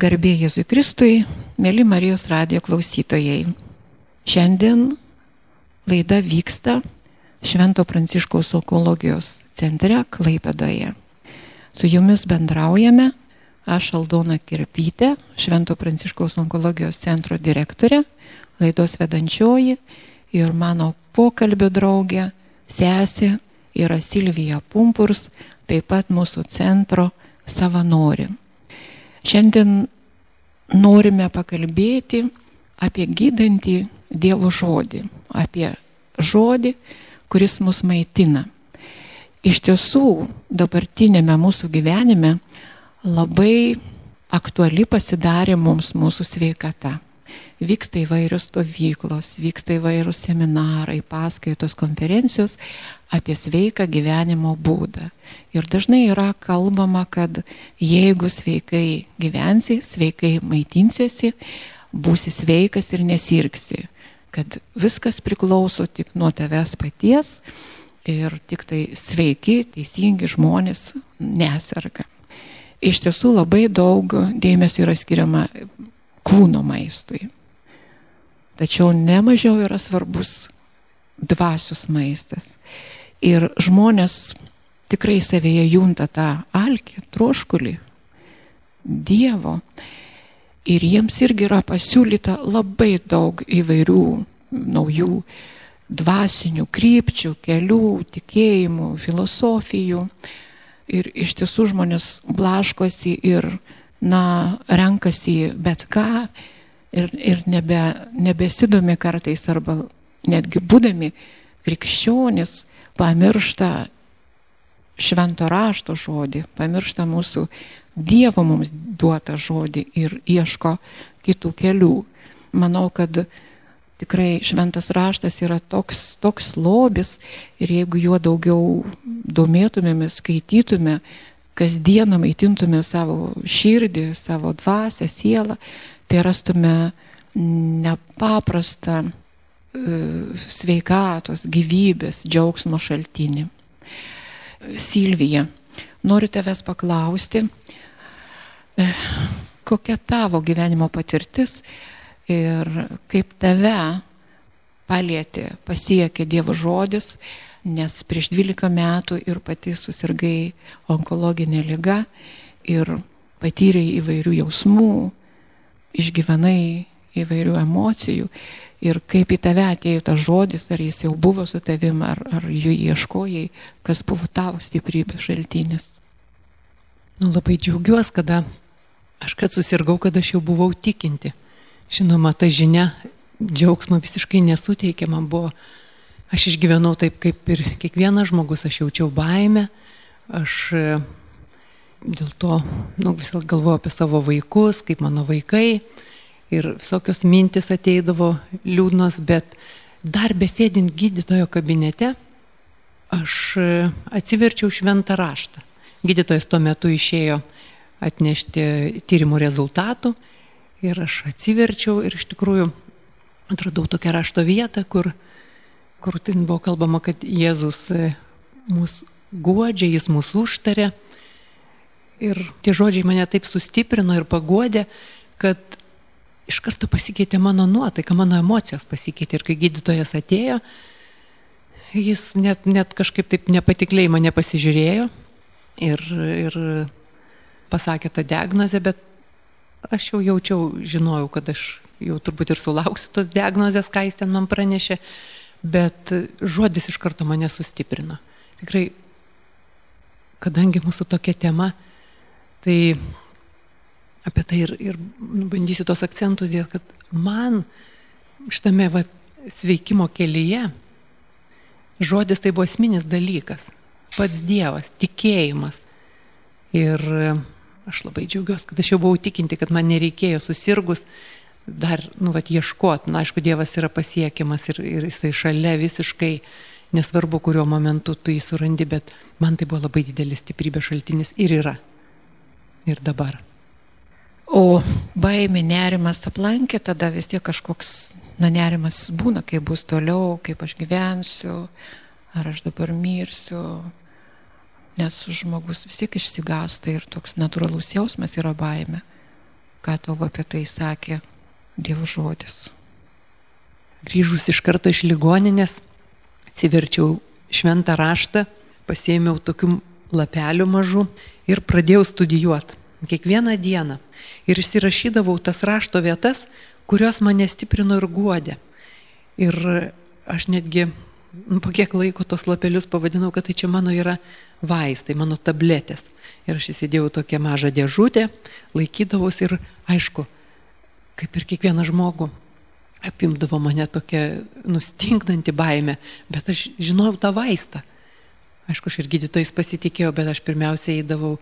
Garbė Jėzui Kristui, mėly Marijos radijo klausytojai. Šiandien laida vyksta Švento Pranciškaus onkologijos centre Klaipedoje. Su jumis bendraujame aš Aldona Kirpytė, Švento Pranciškaus onkologijos centro direktorė, laidos vedančioji ir mano pokalbio draugė, sesė yra Silvija Pumpurs, taip pat mūsų centro savanori. Šiandien norime pakalbėti apie gydantį Dievo žodį, apie žodį, kuris mus maitina. Iš tiesų, dabartinėme mūsų gyvenime labai aktuali pasidarė mums mūsų sveikata. Vyksta įvairios stovyklos, vyksta įvairios seminarai, paskaitos, konferencijos apie sveiką gyvenimo būdą. Ir dažnai yra kalbama, kad jeigu sveikai gyvensi, sveikai maitinsiesi, būsi sveikas ir nesirgsi. Kad viskas priklauso tik nuo tavęs paties ir tik tai sveiki, teisingi žmonės neserga. Iš tiesų labai daug dėmesio yra skiriama kūno maistui. Tačiau nemažiau yra svarbus dvasios maistas. Ir žmonės tikrai savėje junta tą alkį, troškulį Dievo. Ir jiems irgi yra pasiūlyta labai daug įvairių naujų dvasinių krypčių, kelių, tikėjimų, filosofijų. Ir iš tiesų žmonės blaškosi ir, na, renkasi bet ką ir, ir nebe, nebesidomi kartais arba netgi būdami krikščionis pamiršta švento rašto žodį, pamiršta mūsų Dievo mums duotą žodį ir ieško kitų kelių. Manau, kad tikrai šventas raštas yra toks, toks lobis ir jeigu juo daugiau domėtumėme, skaitytume, kasdieną maitintume savo širdį, savo dvasę, sielą, tai rastume nepaprastą e, sveikatos, gyvybės, džiaugsmo šaltinį. Silvija, noriu tavęs paklausti, e, kokia tavo gyvenimo patirtis ir kaip tave palėtė, pasiekė Dievo žodis, nes prieš 12 metų ir pati susirgai onkologinė lyga ir patyrė įvairių jausmų, išgyvenai įvairių emocijų ir kaip į tave atėjo tas žodis, ar jis jau buvo su tavim, ar, ar jų ieškojai, kas buvo tavo stiprybės šaltinis. Nu, labai džiaugiuosi, kada aš kad susirgau, kad aš jau buvau tikinti. Žinoma, ta žinia džiaugsmo visiškai nesuteikė, man buvo, aš išgyvenau taip kaip ir kiekvienas žmogus, aš jaučiau baimę, aš dėl to nu, visą galvoju apie savo vaikus, kaip mano vaikai ir visokios mintis ateidavo liūdnos, bet dar besėdint gydytojo kabinete, aš e, atsiverčiau šventą raštą. Gydytojas tuo metu išėjo atnešti tyrimų rezultatų ir aš atsiverčiau ir iš tikrųjų atradau tokią rašto vietą, kur, kur ten buvo kalbama, kad Jėzus e, mus guodžia, jis mūsų užtarė Ir tie žodžiai mane taip sustiprino ir pagodė, kad iš karto pasikeitė mano nuotaika, mano emocijos pasikeitė. Ir kai gydytojas atėjo, jis net, net kažkaip taip nepatikliai mane pasižiūrėjo ir, ir pasakė tą diagnozę, bet aš jau jaučiau, žinojau, kad aš jau turbūt ir sulauksiu tos diagnozės, ką jis ten man pranešė, bet žodis iš karto mane sustiprino. Tikrai, kadangi mūsų tokia tema, Tai apie tai ir, ir nu, bandysiu tos akcentus dėl, kad man šitame va, sveikimo kelyje žodis tai buvo esminis dalykas. Pats Dievas, tikėjimas. Ir aš labai džiaugiuosi, kad aš jau buvau tikinti, kad man nereikėjo susirgus dar, nu, va, ieškoti. Na, aišku, Dievas yra pasiekiamas ir, ir jisai šalia visiškai, nesvarbu, kuriuo momentu tu jį surandi, bet man tai buvo labai didelis stiprybės šaltinis ir yra ir dabar. O baimė, nerimas aplankė, tada vis tiek kažkoks, na, nerimas būna, kaip bus toliau, kaip aš gyvensiu, ar aš dabar mirsiu, nes žmogus vis tiek išsigasta ir toks natūralus jausmas yra baimė. ką tau apie tai sakė Dievo žodis. Grįžus iš karto iš ligoninės, atsiverčiau šventą raštą, pasėmiau tokių lapelių mažų ir pradėjau studijuoti. Kiekvieną dieną. Ir išsirašydavau tas rašto vietas, kurios mane stiprino ir guodė. Ir aš netgi nu, po kiek laiko tos lapelius pavadinau, kad tai čia mano yra vaistai, mano tabletės. Ir aš įsidėjau tokią mažą dėžutę, laikydavus ir aišku, kaip ir kiekvieną žmogų, apimdavo mane tokia nustinkdanti baime, bet aš žinojau tą vaistą. Aišku, aš ir gydytojais pasitikėjau, bet aš pirmiausia eidavau,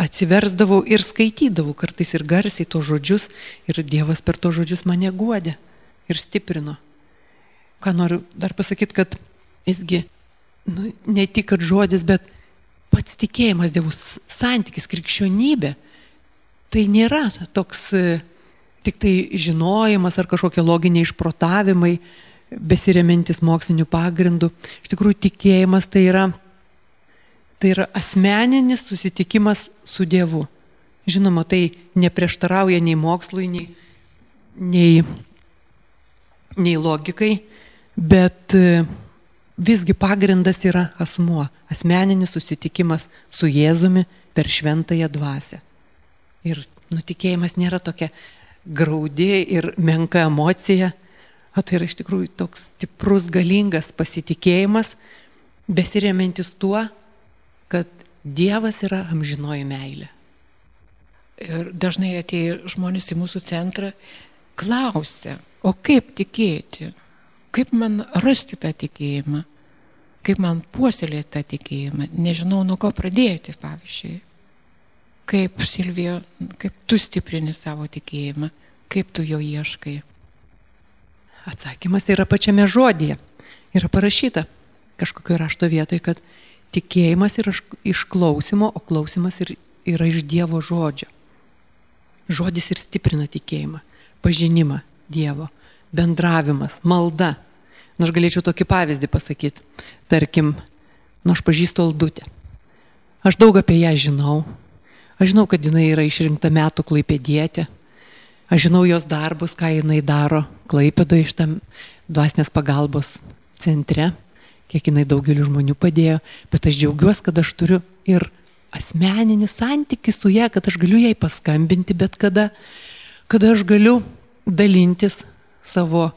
atsiversdavau ir skaitydavau kartais ir garsiai to žodžius ir Dievas per to žodžius mane guodė ir stiprino. Ką noriu dar pasakyti, kad visgi nu, ne tik, kad žodis, bet pats tikėjimas Dievų santykis, krikščionybė, tai nėra toks tik tai žinojimas ar kažkokie loginiai išprotavimai, besiremintis moksliniu pagrindu. Iš tikrųjų, tikėjimas tai yra, tai yra asmeninis susitikimas su Dievu. Žinoma, tai neprieštarauja nei mokslui, nei, nei, nei logikai, bet e, visgi pagrindas yra asmuo, asmeninis susitikimas su Jėzumi per šventąją dvasę. Ir nutikėjimas nėra tokia graudi ir menka emocija, o tai yra iš tikrųjų toks stiprus, galingas pasitikėjimas, besiremiantis tuo, kad Dievas yra amžinoji meilė. Ir dažnai atėję žmonės į mūsų centrą klausia, o kaip tikėti, kaip man rasti tą tikėjimą, kaip man puoselėti tą tikėjimą, nežinau nuo ko pradėti, pavyzdžiui. Kaip, Silvija, kaip tu stiprini savo tikėjimą, kaip tu jo ieškai? Atsakymas yra pačiame žodėje. Yra parašyta kažkokio rašto vietoje, kad tikėjimas yra iš klausimo, o klausimas yra iš Dievo žodžio. Žodis ir stiprina tikėjimą, pažinimą Dievo, bendravimas, malda. Na, nu, aš galėčiau tokį pavyzdį pasakyti. Tarkim, nu, aš pažįstu Aldutę. Aš daug apie ją žinau, Aš žinau, kad jinai yra išrinkta metų klaipėdėtė. Aš žinau jos darbus, ką jinai daro klaipėdo iš tam dvasinės pagalbos centre, kiek jinai daugeliu žmonių padėjo, bet aš džiaugiuosi, kad aš turiu ir asmeninį santykių su ją, kad aš galiu jai paskambinti bet kada, kada aš galiu dalintis savo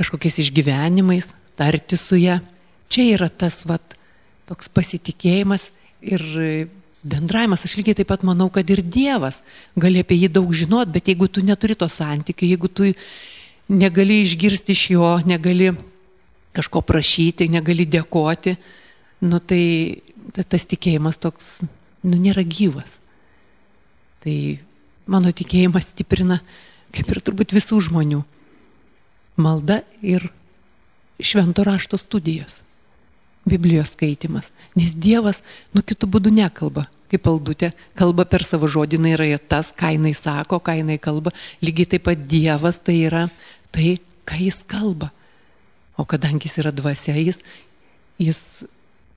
kažkokiais išgyvenimais, tarti su ją. Čia yra tas, vat, toks pasitikėjimas ir bendravimas, aš lygiai taip pat manau, kad ir Dievas gali apie jį daug žinot, bet jeigu tu neturi to santykių, jeigu tu negali išgirsti iš jo, negali kažko prašyti, negali dėkoti, nu tai tas tikėjimas toks, nu nėra gyvas. Tai mano tikėjimas stiprina, kaip ir turbūt visų žmonių, malda ir švento rašto studijos. Biblijos skaitimas. Nes Dievas nu kitų būdų nekalba kaip aldutė, kalba per savo žodį, jinai yra tas, ką jinai sako, ką jinai kalba. Lygiai taip pat Dievas tai yra tai, ką jis kalba. O kadangi jis yra dvasia, jis, jis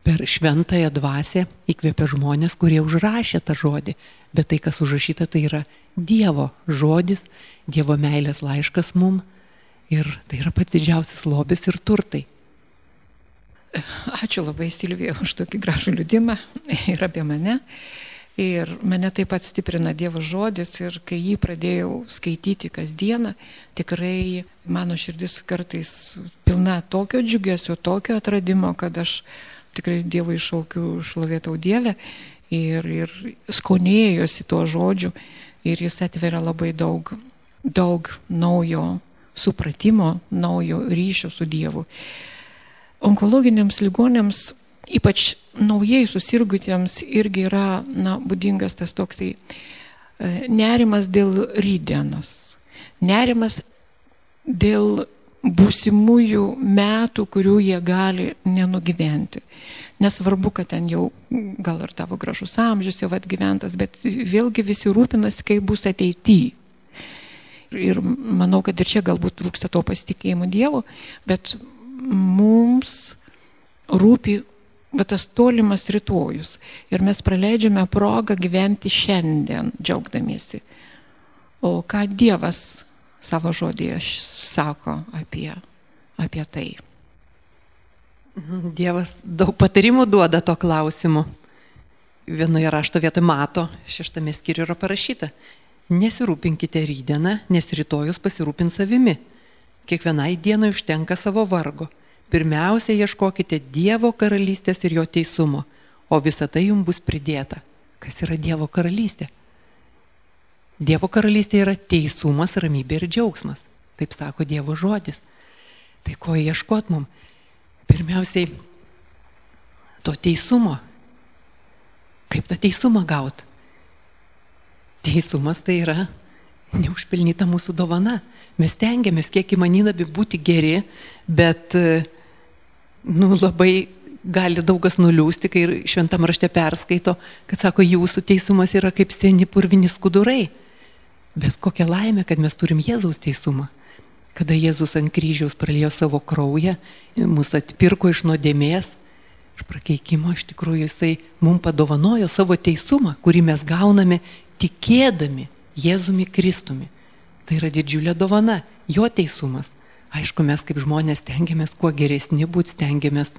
per šventąją dvasę įkvėpia žmonės, kurie užrašė tą žodį. Bet tai, kas užrašyta, tai yra Dievo žodis, Dievo meilės laiškas mum. Ir tai yra pats didžiausias lobis ir turtai. Ačiū labai Silvija už tokį gražų liudimą ir apie mane. Ir mane taip pat stiprina Dievo žodis ir kai jį pradėjau skaityti kasdieną, tikrai mano širdis kartais pilna tokio džiugesio, tokio atradimo, kad aš tikrai Dievui iššaukiu šlovėtau Dievę ir, ir skonėjosi tuo žodžiu ir jis atveria labai daug, daug naujo supratimo, naujo ryšio su Dievu. Onkologiniams ligonėms, ypač naujai susirgutiems, irgi yra na, būdingas tas toksai e, nerimas dėl rydienos, nerimas dėl būsimųjų metų, kurių jie gali nenugyventi. Nesvarbu, kad ten jau gal ir tavo gražus amžius jau atgyventas, bet vėlgi visi rūpinasi, kaip bus ateityje. Ir manau, kad ir čia galbūt trūksta to pasitikėjimo Dievu, bet mums rūpi va, tas tolimas rytojus. Ir mes praleidžiame progą gyventi šiandien, džiaugdamiesi. O ką Dievas savo žodėje sako apie, apie tai? Dievas daug patarimų duoda to klausimu. Vienoje rašto vietoje mato, šeštame skyriuje yra parašyta, nesirūpinkite rydieną, nes rytojus pasirūpins savimi. Kiekvienai dienai užtenka savo vargo. Pirmiausia, ieškokite Dievo karalystės ir jo teisumo, o visa tai jums bus pridėta. Kas yra Dievo karalystė? Dievo karalystė yra teisumas, ramybė ir džiaugsmas. Taip sako Dievo žodis. Tai ko ieškot mum? Pirmiausiai, to teisumo. Kaip tą teisumą gaut? Teisumas tai yra neužpilnyta mūsų dovana. Mes tengiamės kiek įmanydami būti geri, bet nu, labai gali daugas nuliūsti, kai šventam rašte perskaito, kad sako, jūsų teisumas yra kaip seni purvini skudurai. Bet kokia laimė, kad mes turim Jėzaus teisumą. Kada Jėzus ant kryžiaus pralėjo savo kraują, mus atpirko iš nuodėmės, iš prakeikimo, iš tikrųjų jisai mums padovanojo savo teisumą, kurį mes gauname tikėdami Jėzumi Kristumi. Tai yra didžiulė dovana, jo teisumas. Aišku, mes kaip žmonės stengiamės kuo geresni būti, stengiamės,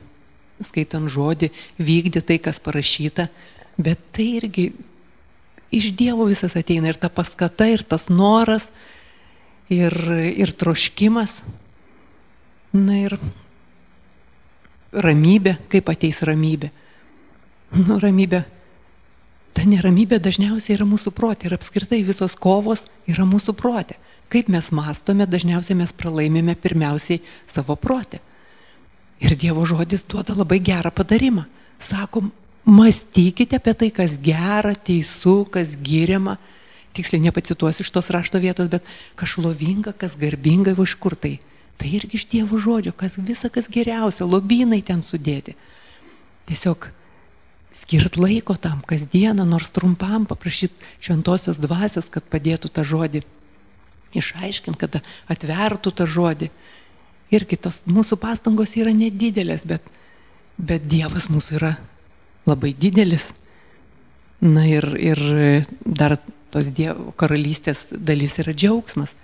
skaitant žodį, vykdyti tai, kas parašyta, bet tai irgi iš Dievo visas ateina ir ta paskata, ir tas noras, ir, ir troškimas. Na ir ramybė, kaip ateis ramybė. Nu, ramybė. Ta neramybė dažniausiai yra mūsų protė ir apskritai visos kovos yra mūsų protė. Kaip mes mastome, dažniausiai mes pralaimime pirmiausiai savo protę. Ir Dievo žodis duoda labai gerą padarimą. Sakom, mąstykite apie tai, kas gera, teisų, kas giriama. Tiksliai nepacituosiu iš tos rašto vietos, bet kas šlovinga, kas garbinga, iš kur tai. Tai irgi iš Dievo žodžio, kas visa, kas geriausia, lobynai ten sudėti. Tiesiog skirt laiko tam kasdieną, nors trumpam, paprašyti šventosios dvasios, kad padėtų tą žodį išaiškinti, kad atvertų tą žodį. Ir kitos mūsų pastangos yra nedidelės, bet, bet Dievas mūsų yra labai didelis. Na ir, ir dar tos Dievo karalystės dalis yra džiaugsmas.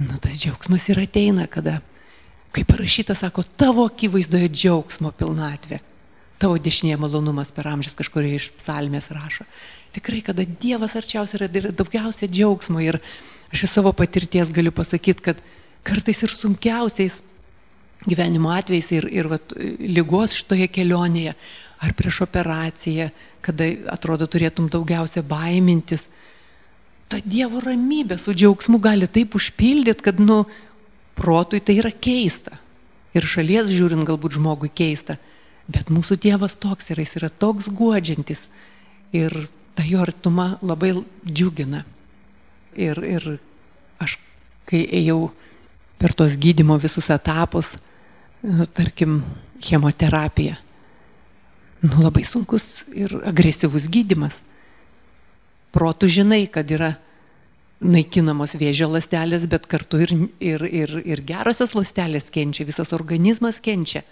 Nu, tas džiaugsmas ir ateina, kada, kaip parašyta, sako, tavo akivaizdoje džiaugsmo pilnatvė. Tavo dešinėje malonumas per amžius kažkurie iš psalmės rašo. Tikrai, kada Dievas arčiausiai yra, yra daugiausia džiaugsmo ir, Aš iš savo patirties galiu pasakyti, kad kartais ir sunkiausiais gyvenimo atvejais ir, ir vat, lygos šitoje kelionėje, ar prieš operaciją, kada atrodo turėtum daugiausia baimintis, ta Dievo ramybė su džiaugsmu gali taip užpildyti, kad, nu, protui tai yra keista. Ir šalies žiūrint galbūt žmogui keista. Bet mūsų Dievas toks yra, jis yra toks guodžiantis. Ir ta jo artuma labai džiugina. Ir, ir aš, kai ėjau per tos gydimo visus etapus, nu, tarkim, chemoterapija, nu, labai sunkus ir agresyvus gydimas. Protų žinai, kad yra naikinamos vėžio lastelės, bet kartu ir, ir, ir, ir gerosios lastelės kenčia, visas organizmas kenčia.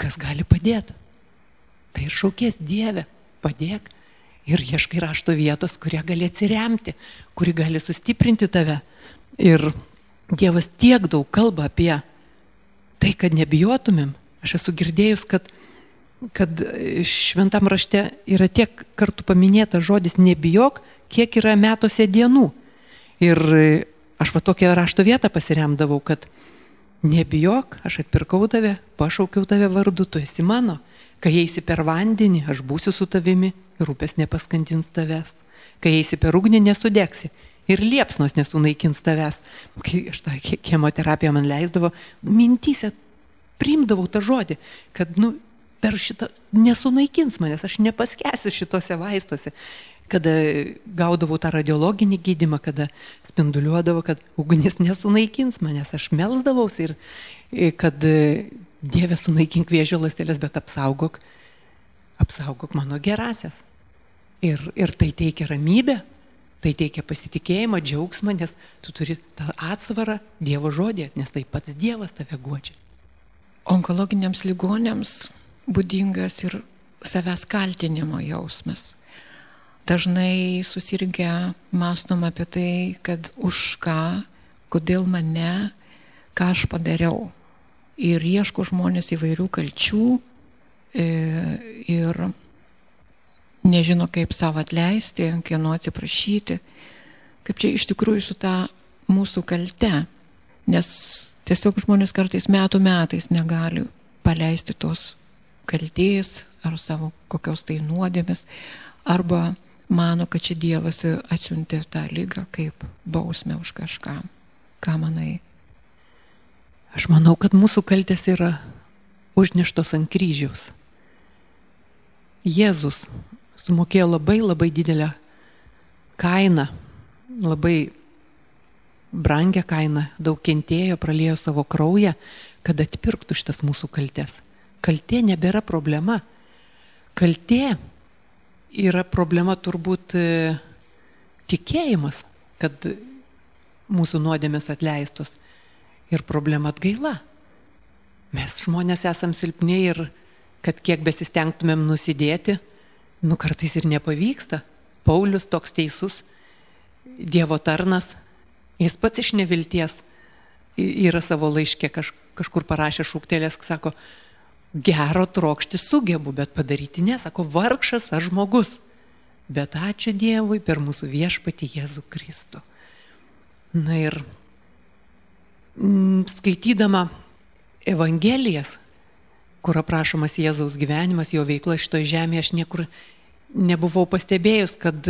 Kas gali padėti? Tai ir šaukės Dieve, padėk ir ieškai rašto vietos, kurie gali atsiremti, kuri gali sustiprinti tave. Ir Dievas tiek daug kalba apie tai, kad nebijotumėm. Aš esu girdėjus, kad, kad šventam rašte yra tiek kartų paminėta žodis nebijok, kiek yra metuose dienų. Ir aš va tokią rašto vietą pasiremdavau, kad nebijok, aš atpirkau tave, pašaukiau tave vardu, tu esi mano. Kai eisi per vandenį, aš būsiu su tavimi ir upės nepaskandins tavęs. Kai eisi per ugnį, nesudegsi ir liepsnos nesunaikins tavęs. Kai aš tą chemoterapiją man leisdavo, mintysė priimdavau tą žodį, kad nu, per šitą nesunaikins manęs, aš nepaskesiu šitose vaistuose. Kada gaudavau tą radiologinį gydimą, kada spinduliuodavo, kad ugnis nesunaikins manęs, aš melzdavausi ir kad Dieve sunaikink vėžio lastelės, bet apsaugok, apsaugok mano gerasias. Ir, ir tai teikia ramybę, tai teikia pasitikėjimą, džiaugsmą, nes tu turi tą atsvarą Dievo žodį, nes tai pats Dievas tave guodžia. Onkologiniams ligonėms būdingas ir savęs kaltinimo jausmas. dažnai susirinkę mastom apie tai, kad už ką, kodėl mane, ką aš padariau. Ir ieško žmonės įvairių kalčių e, ir nežino, kaip savo atleisti, kieno atsiprašyti, kaip čia iš tikrųjų su ta mūsų kalte, nes tiesiog žmonės kartais metų metais negali paleisti tos kalties ar savo kokios tai nuodėmės, arba mano, kad čia Dievas atsiuntė tą lygą kaip bausmę už kažką. Ką manai? Aš manau, kad mūsų kaltės yra užneštos ant kryžiaus. Jėzus sumokėjo labai labai didelę kainą, labai brangią kainą, daug kentėjo, pralėjo savo kraują, kad atpirktų šitas mūsų kaltės. Kaltė nebėra problema. Kaltė yra problema turbūt e, tikėjimas, kad mūsų nuodėmės atleistos. Ir problema atgaila. Mes žmonės esam silpni ir kad kiek besistengtumėm nusidėti, nu kartais ir nepavyksta. Paulius toks teisus, Dievo tarnas, jis pats iš nevilties yra savo laiškė kaž, kažkur parašė šūktelės, sako, gero trokšti sugebu, bet padaryti nesako, vargšas aš žmogus. Bet ačiū Dievui per mūsų viešpatį Jėzų Kristų. Na ir skaitydama Evangelijas, kur aprašomas Jėzaus gyvenimas, jo veikla šitoje žemėje, aš niekur nebuvau pastebėjus, kad,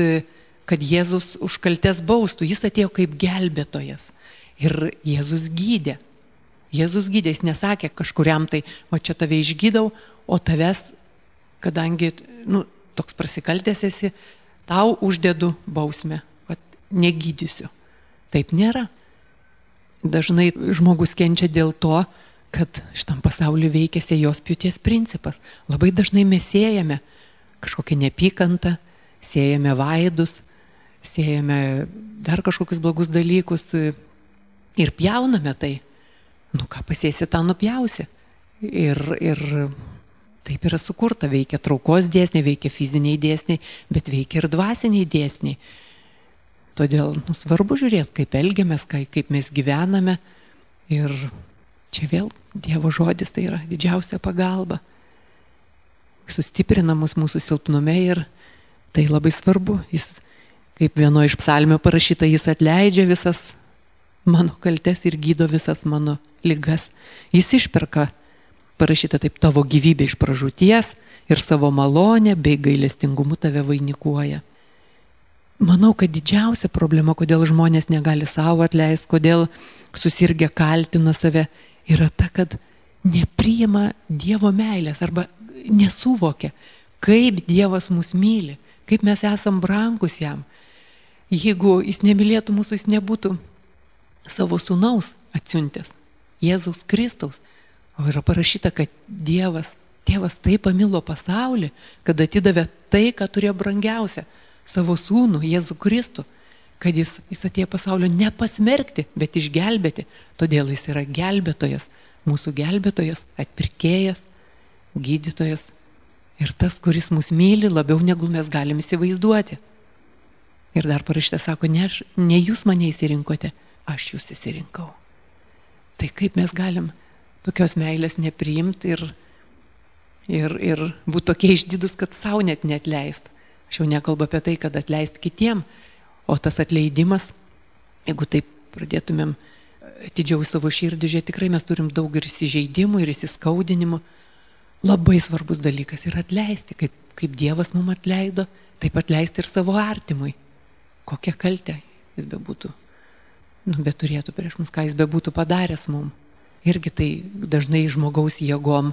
kad Jėzus už kaltes baustų, jis atėjo kaip gelbėtojas. Ir Jėzus gydė. Jėzus gydė, jis nesakė kažkuriam tai, o čia tave išgydau, o tavęs, kadangi, nu, toks prasikaltęs esi, tau uždedu bausmę, kad negydysiu. Taip nėra. Dažnai žmogus kenčia dėl to, kad šitam pasauliu veikia sėjos pjūties principas. Labai dažnai mes siejame kažkokią nepykantą, siejame vaidus, siejame dar kažkokius blogus dalykus ir pjauname tai. Nu ką pasėsi, tą nupjausi. Ir, ir taip yra sukurta, veikia traukos dėsniai, veikia fiziniai dėsniai, bet veikia ir dvasiniai dėsniai. Todėl nu, svarbu žiūrėti, kaip elgiamės, kaip mes gyvename ir Čia vėl Dievo žodis tai yra didžiausia pagalba. Sustiprina mus mūsų silpnume ir tai labai svarbu. Jis, kaip vieno iš psalmio parašyta, jis atleidžia visas mano kaltes ir gydo visas mano lygas. Jis išperka, parašyta taip, tavo gyvybė iš pražūties ir savo malonę bei gailestingumu tave vainikuoja. Manau, kad didžiausia problema, kodėl žmonės negali savo atleisti, kodėl susirgia kaltina save, yra ta, kad nepriima Dievo meilės arba nesuvokia, kaip Dievas mus myli, kaip mes esam brangus jam. Jeigu jis nemylėtų mūsų, jis nebūtų savo sunaus atsiuntęs, Jėzaus Kristaus. O yra parašyta, kad Dievas, Tėvas taip pamilo pasaulį, kad atidavė tai, ką turėjo brangiausia - savo sūnų, Jėzų Kristų kad jis, jis atėjo pasaulio nepasmerkti, bet išgelbėti. Todėl jis yra gelbėtojas, mūsų gelbėtojas, atpirkėjas, gydytojas ir tas, kuris mus myli labiau negu mes galim įsivaizduoti. Ir dar parašyta, sako, ne, aš, ne jūs mane įsirinkote, aš jūs įsirinkau. Tai kaip mes galim tokios meilės nepriimti ir, ir, ir būti tokie išdidus, kad savo net netleist. Aš jau nekalbu apie tai, kad atleist kitiem, O tas atleidimas, jeigu taip pradėtumėm atidžiau savo širdį žiūrėti, tikrai mes turim daug ir įsižeidimų, ir įsiskaudinimų. Labai svarbus dalykas yra atleisti, kaip, kaip Dievas mums atleido, taip atleisti ir savo artimui. Kokia kaltė jis bebūtų, nu, bet turėtų prieš mus, ką jis bebūtų padaręs mums. Irgi tai dažnai žmogaus jėgom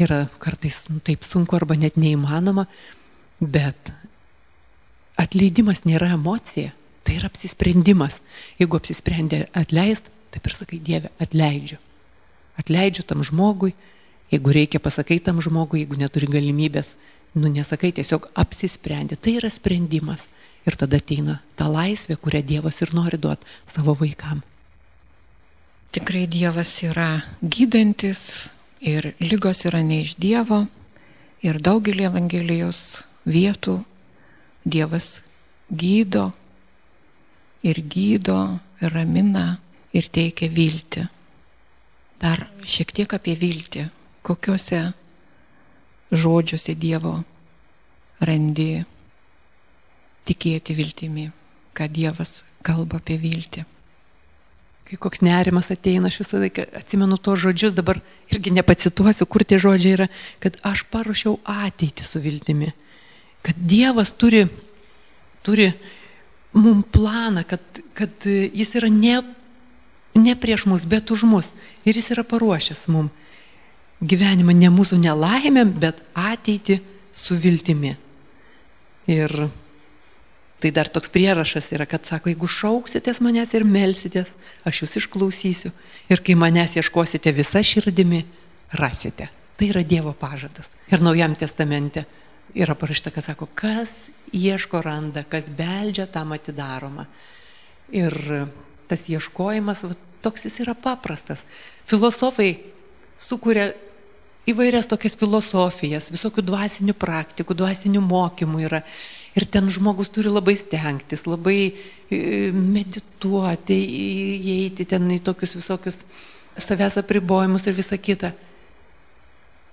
yra kartais nu, taip sunku arba net neįmanoma, bet atleidimas nėra emocija, tai yra apsisprendimas. Jeigu apsisprendė atleist, taip ir sakai, Dieve, atleidžiu. Atleidžiu tam žmogui, jeigu reikia pasakai tam žmogui, jeigu neturi galimybės, nu nesakai, tiesiog apsisprendė. Tai yra sprendimas. Ir tada ateina ta laisvė, kurią Dievas ir nori duoti savo vaikam. Tikrai Dievas yra gydantis ir lygos yra ne iš Dievo. Ir daugelį Evangelijos vietų Dievas gydo ir gydo, ir ramina, ir teikia viltį. Dar šiek tiek apie viltį. Kokiuose žodžiuose Dievo randi tikėti viltimi, kad Dievas kalba apie viltį. Kai koks nerimas ateina, aš visą laiką atsimenu tos žodžius, dabar irgi nepacituosiu, kur tie žodžiai yra, kad aš paruošiau ateitį su viltimi. Kad Dievas turi, turi mum planą, kad, kad jis yra ne, ne prieš mus, bet už mus. Ir jis yra paruošęs mum gyvenimą ne mūsų nelaimėm, bet ateitį su viltimi. Ir tai dar toks prierašas yra, kad sako, jeigu šauksitės manęs ir melsitės, aš jūs išklausysiu. Ir kai manęs ieškosite visą širdimi, rasite. Tai yra Dievo pažadas. Ir Naujam testamente yra parašyta, kad sako, kas ieško randa, kas beldžia, tam atidaroma. Ir tas ieškojimas, va, toks jis yra paprastas. Filosofai sukuria įvairias tokias filosofijas, visokių dvasinių praktikų, dvasinių mokymų yra. Ir ten žmogus turi labai stengtis, labai e, medituoti, įeiti ten į tokius visokius savęs apribojimus ir visa kita.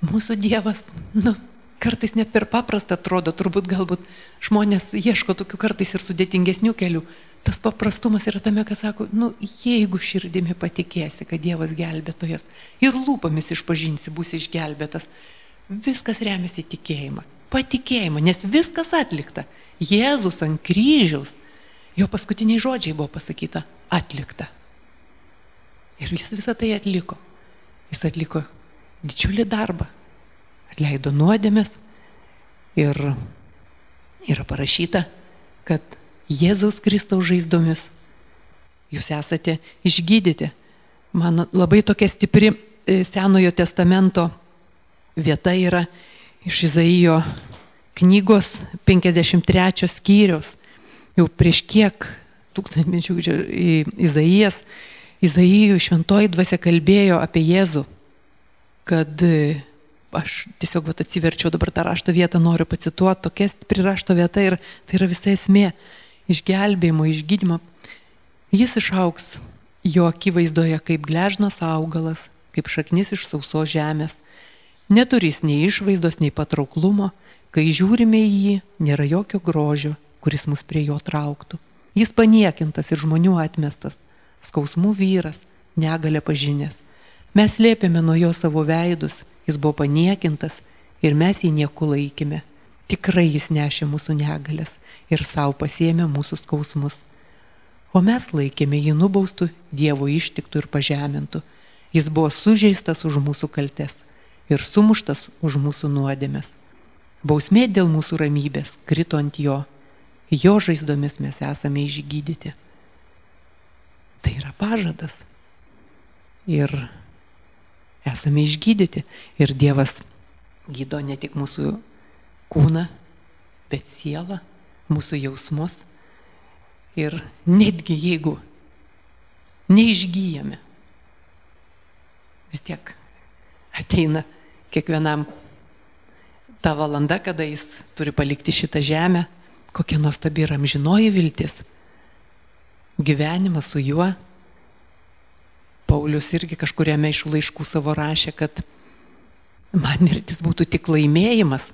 Mūsų Dievas, nu, kartais net per paprastą atrodo, turbūt galbūt žmonės ieško tokių kartais ir sudėtingesnių kelių. Tas paprastumas yra tame, kad sako, nu, jeigu širdimi patikėsi, kad Dievas gelbėtojas ir lūpomis išpažinsi, bus išgelbėtas, viskas remiasi tikėjimą. Patikėjimą, nes viskas atlikta. Jėzus ant kryžiaus, jo paskutiniai žodžiai buvo pasakyta - atlikta. Ir jis visą tai atliko. Jis atliko didžiulį darbą atleido nuodėmės ir yra parašyta, kad Jėzaus Kristaus žaizdomis jūs esate išgydyti. Man labai tokia stipri e, Senojo testamento vieta yra iš Izaijo knygos 53 skyrius. Jau prieš kiek tūkstantmečių Izaijas, Izaijų šventoji dvasia kalbėjo apie Jėzų, kad aš tiesiog vat, atsiverčiau dabar tą rašto vietą, noriu pacituoti, tokia stipri rašto vieta ir tai yra visa esmė išgelbėjimo, išgydymo. Jis išauks jo akivaizdoje kaip gležnas augalas, kaip šaknis iš sausos žemės. Neturys nei išvaizdos, nei patrauklumo, kai žiūrime į jį, nėra jokio grožio, kuris mus prie jo trauktų. Jis paniekintas ir žmonių atmestas, skausmų vyras, negalė pažinęs. Mes lėpėme nuo jo savo veidus, jis buvo paniekintas ir mes jį nieku laikėme. Tikrai jis nešė mūsų negalės ir savo pasėmė mūsų skausmus. O mes laikėme jį nubaustų, Dievo ištiktų ir pažemintų. Jis buvo sužeistas už mūsų kaltes ir sumuštas už mūsų nuodėmės. Bausmė dėl mūsų ramybės krito ant jo. Jo žaizdomis mes esame išgydyti. Tai yra pažadas. Ir esame išgydyti. Ir Dievas gydo ne tik mūsų kūną, bet sielą, mūsų jausmus. Ir netgi jeigu neišgyjame, vis tiek ateina kiekvienam ta valanda, kada jis turi palikti šitą žemę, kokia nuostabi yra amžinoji viltis. Gyvenimas su juo Paulius irgi kažkuriame iš laiškų savo rašė, kad man mirtis būtų tik laimėjimas,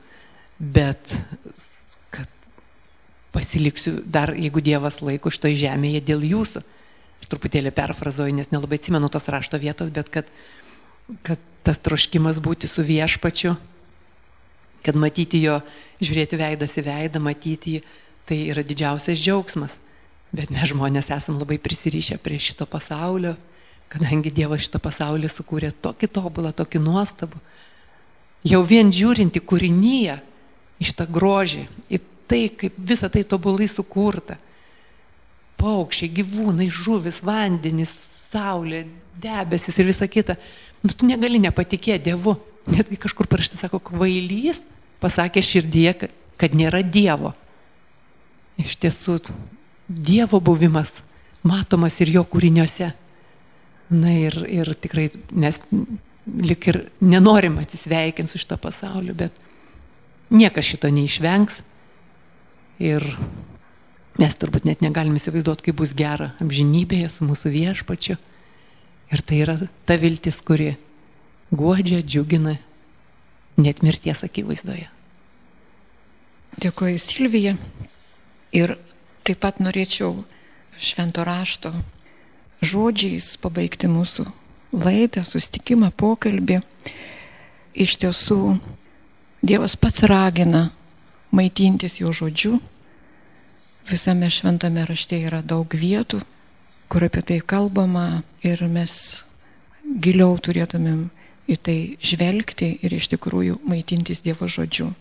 bet kad pasiliksiu dar, jeigu Dievas laiko šitoje žemėje dėl jūsų. Ir truputėlį perfrazuoju, nes nelabai atsimenu tos rašto vietos, bet kad, kad tas troškimas būti su viešpačiu, kad matyti jo, žiūrėti veidas į veidą, matyti jį, tai yra didžiausias džiaugsmas. Bet mes žmonės esam labai prisirišę prie šito pasaulio, kadangi Dievas šitą pasaulį sukūrė tokį tobulą, tokį nuostabų. Jau vien žiūrinti kūrinyje, iš tą grožį, į tai, kaip visa tai tobulai sukurta. Paukščiai, gyvūnai, žuvis, vandenis, saulė, debesis ir visa kita. Nu, tu negali nepatikėti Dievu. Netgi kažkur parašta, sako, kvailys pasakė širdyje, kad nėra Dievo. Iš tiesų, Dievo buvimas matomas ir jo kūriniuose. Na ir, ir tikrai mes lik ir nenorim atsisveikinti su šito pasauliu, bet niekas šito neišvengs. Ir mes turbūt net negalim įsivaizduoti, kaip bus gera amžinybėje su mūsų viešpačiu. Ir tai yra ta viltis, kuri guodžia, džiugina net mirties akivaizdoje. Dėkuoju Silvija. Ir taip pat norėčiau švento rašto žodžiais pabaigti mūsų laidą, sustikimą, pokalbį. Iš tiesų, Dievas pats ragina maitintis jo žodžiu. Visame šventame rašte yra daug vietų, kur apie tai kalbama ir mes giliau turėtumėm į tai žvelgti ir iš tikrųjų maitintis Dievo žodžiu.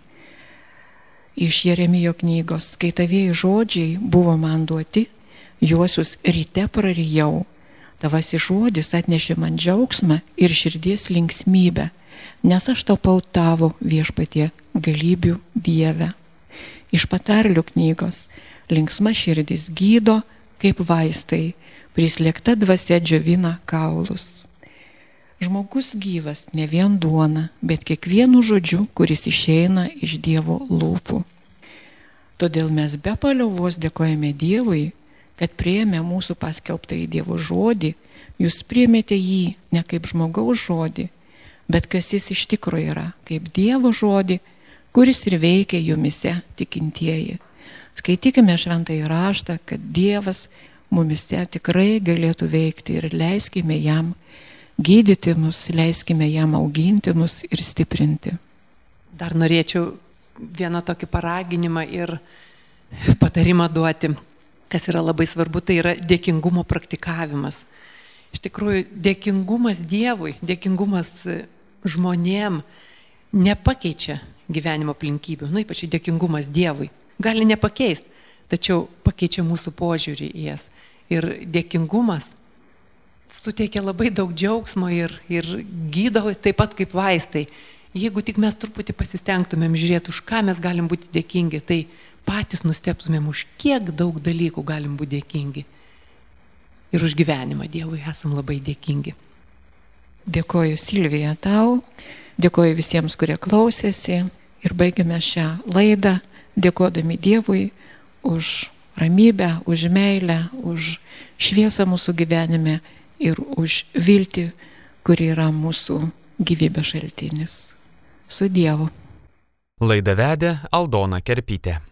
Iš Jeremijo knygos, kai tavėjai žodžiai buvo man duoti, juosius ryte prarijau, tavasi žodis atnešė man džiaugsmą ir širdies linksmybę, nes aš tapau tavo viešpatie galybių dievę. Iš patarlių knygos linksma širdis gydo kaip vaistai, prislėgta dvasia džiovina kaulus. Žmogus gyvas ne vien duona, bet kiekvienu žodžiu, kuris išeina iš Dievo lūpų. Todėl mes be paliovos dėkojame Dievui, kad prieėmė mūsų paskelbtą į Dievo žodį, jūs priemėte jį ne kaip žmogaus žodį, bet kas jis iš tikrųjų yra, kaip Dievo žodį, kuris ir veikia jumise tikintieji. Skaitykime šventąjį raštą, kad Dievas mumise tikrai galėtų veikti ir leiskime jam gydyti mus, leiskime jam auginti mus ir stiprinti. Dar norėčiau vieną tokį paraginimą ir patarimą duoti kas yra labai svarbu, tai yra dėkingumo praktikavimas. Iš tikrųjų, dėkingumas Dievui, dėkingumas žmonėm nepakeičia gyvenimo aplinkybių, na ypač dėkingumas Dievui. Gali nepakeisti, tačiau pakeičia mūsų požiūrį į jas. Ir dėkingumas suteikia labai daug džiaugsmo ir, ir gydo taip pat kaip vaistai. Jeigu tik mes truputį pasistengtumėm žiūrėti, už ką mes galim būti dėkingi, tai patys nusteptumėm, už kiek daug dalykų galim būti dėkingi. Ir už gyvenimą Dievui esam labai dėkingi. Dėkoju Silvija tau, dėkoju visiems, kurie klausėsi ir baigiame šią laidą dėkodami Dievui už ramybę, už meilę, už šviesą mūsų gyvenime ir už viltį, kuri yra mūsų gyvybės šaltinis. Su Dievu. Laidą vedė Aldona Kerpytė.